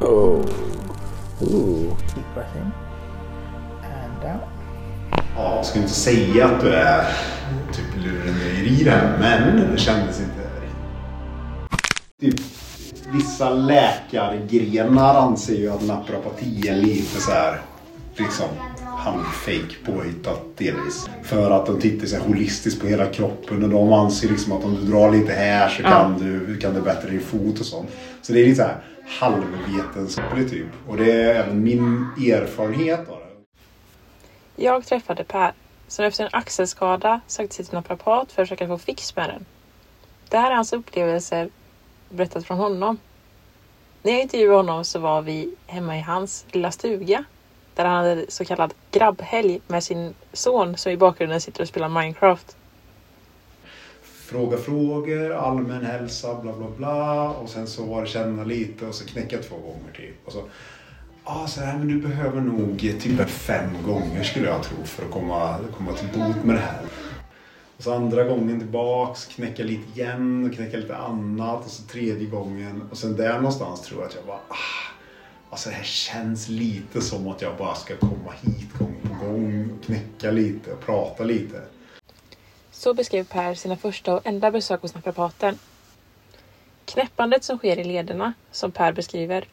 Oh. Ooh. Deep breath in. And out. Ja, jag ska inte säga att du är typ lurendrejeri här, men det kändes inte typ, Vissa läkargrenar anser ju att naprapati är lite så här, liksom halvfake påhittat delvis. För att de tittar så här holistiskt på hela kroppen och de anser liksom att om du drar lite här så kan, du, kan du bättre din fot och sånt. Så det är lite så här halvvetenskapligt typ. Och det är även min erfarenhet av det. Jag träffade Per som efter en axelskada sökte sig till naprapat för att försöka få fix med den. Det här är hans upplevelser berättat från honom. När jag intervjuade honom så var vi hemma i hans lilla stuga där han hade så kallad grabbhelg med sin son som i bakgrunden sitter och spelar Minecraft. Fråga frågor, allmän hälsa, bla bla bla. Och sen så var det känna lite och så knäcka två gånger typ. Och så, ah, så här, men du behöver nog typ fem gånger skulle jag tro för att komma, komma till bot med det här. Och så andra gången tillbaks, knäcka lite igen och knäcka lite annat. Och så tredje gången. Och sen där någonstans tror jag att jag bara, ah, alltså det här känns lite som att jag bara ska komma hit gång på gång. Knäcka lite och prata lite. Så beskrev Per sina första och enda besök hos naprapaten. Knäppandet som sker i lederna, som Per beskriver,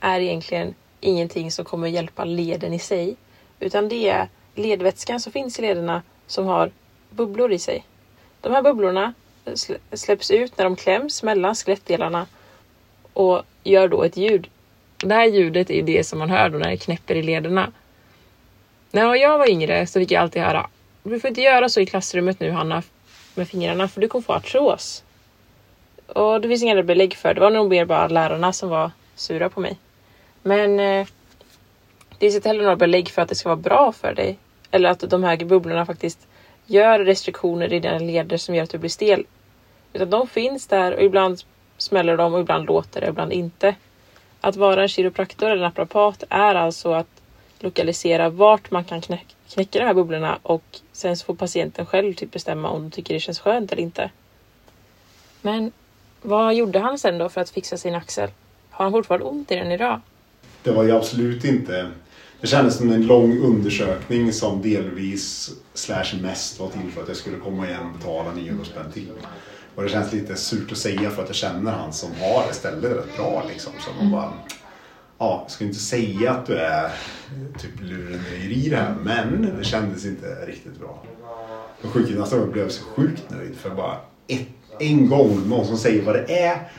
är egentligen ingenting som kommer hjälpa leden i sig, utan det är ledvätskan som finns i lederna som har bubblor i sig. De här bubblorna släpps ut när de kläms mellan skelettdelarna och gör då ett ljud. Det här ljudet är ju det som man hör då när det knäpper i lederna. När jag var yngre så fick jag alltid höra du får inte göra så i klassrummet nu Hanna med fingrarna för du kommer få artros. Och det finns inga belägg för det. var nog mer bara lärarna som var sura på mig. Men eh, det finns inte heller några belägg för att det ska vara bra för dig. Eller att de här bubblorna faktiskt gör restriktioner i dina leder som gör att du blir stel. Utan de finns där och ibland smäller de och ibland låter det, och ibland inte. Att vara en kiropraktor eller naprapat är alltså att lokalisera vart man kan knäcka, knäcka de här bubblorna och sen så får patienten själv typ bestämma om de tycker det känns skönt eller inte. Men vad gjorde han sen då för att fixa sin axel? Har han fortfarande ont i den idag? Det var ju absolut inte... Det kändes som en lång undersökning som delvis, slash mest, var till för att jag skulle komma igen och betala 900 spänn till. Och det känns lite surt att säga för att jag känner han som har det stället rätt bra liksom. Så man bara, ja, jag ska inte säga att du är typ lurendrejeri det här, men det kändes inte riktigt bra. Och sjukgymnasten blev så sjukt nöjd för bara ett, en gång någon som säger vad det är,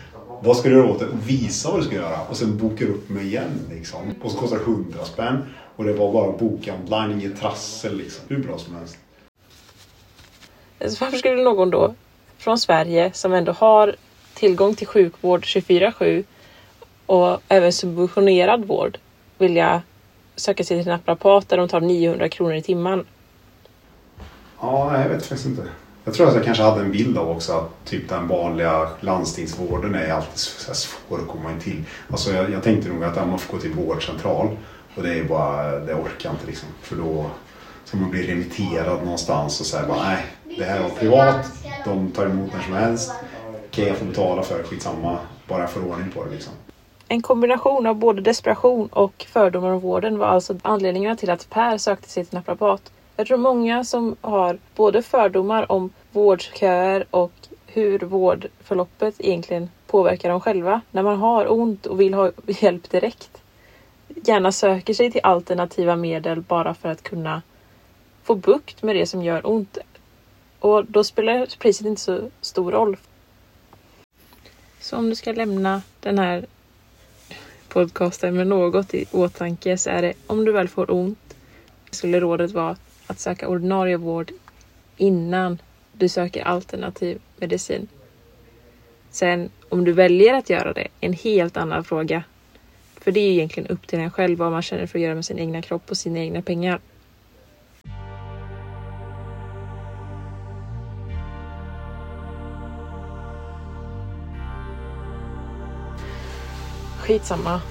vad ska du göra åt det och visa vad du ska göra och sen bokar upp mig igen liksom. Och så kostar det 100 spänn och det var bara boka online, inget trassel liksom. Hur bra som helst. Varför skulle någon då från Sverige som ändå har tillgång till sjukvård 24-7 och även subventionerad vård vilja söka sig till naprapat där de tar 900 kronor i timmen. Ja, jag vet faktiskt inte. Jag tror att jag kanske hade en bild av också att typ den vanliga landstingsvården är alltid så svår att komma in till. Alltså jag, jag tänkte nog att man får gå till vårdcentral och det är bara, det orkar jag inte liksom. För då ska man bli remitterad någonstans och säga bara nej, det här var privat, de tar emot när som helst. Okej, jag får betala för det, skitsamma. Bara jag får ordning på det liksom. En kombination av både desperation och fördomar om vården var alltså anledningarna till att Per sökte sig till naprapat. Jag tror många som har både fördomar om vårdköer och hur vårdförloppet egentligen påverkar dem själva när man har ont och vill ha hjälp direkt. Gärna söker sig till alternativa medel bara för att kunna få bukt med det som gör ont. Och då spelar priset inte så stor roll. Så om du ska lämna den här podcasten med något i åtanke så är det om du väl får ont skulle rådet vara att söka ordinarie vård innan du söker alternativ medicin. Sen om du väljer att göra det, en helt annan fråga. För det är egentligen upp till en själv vad man känner för att göra med sin egna kropp och sina egna pengar. Skitsamma.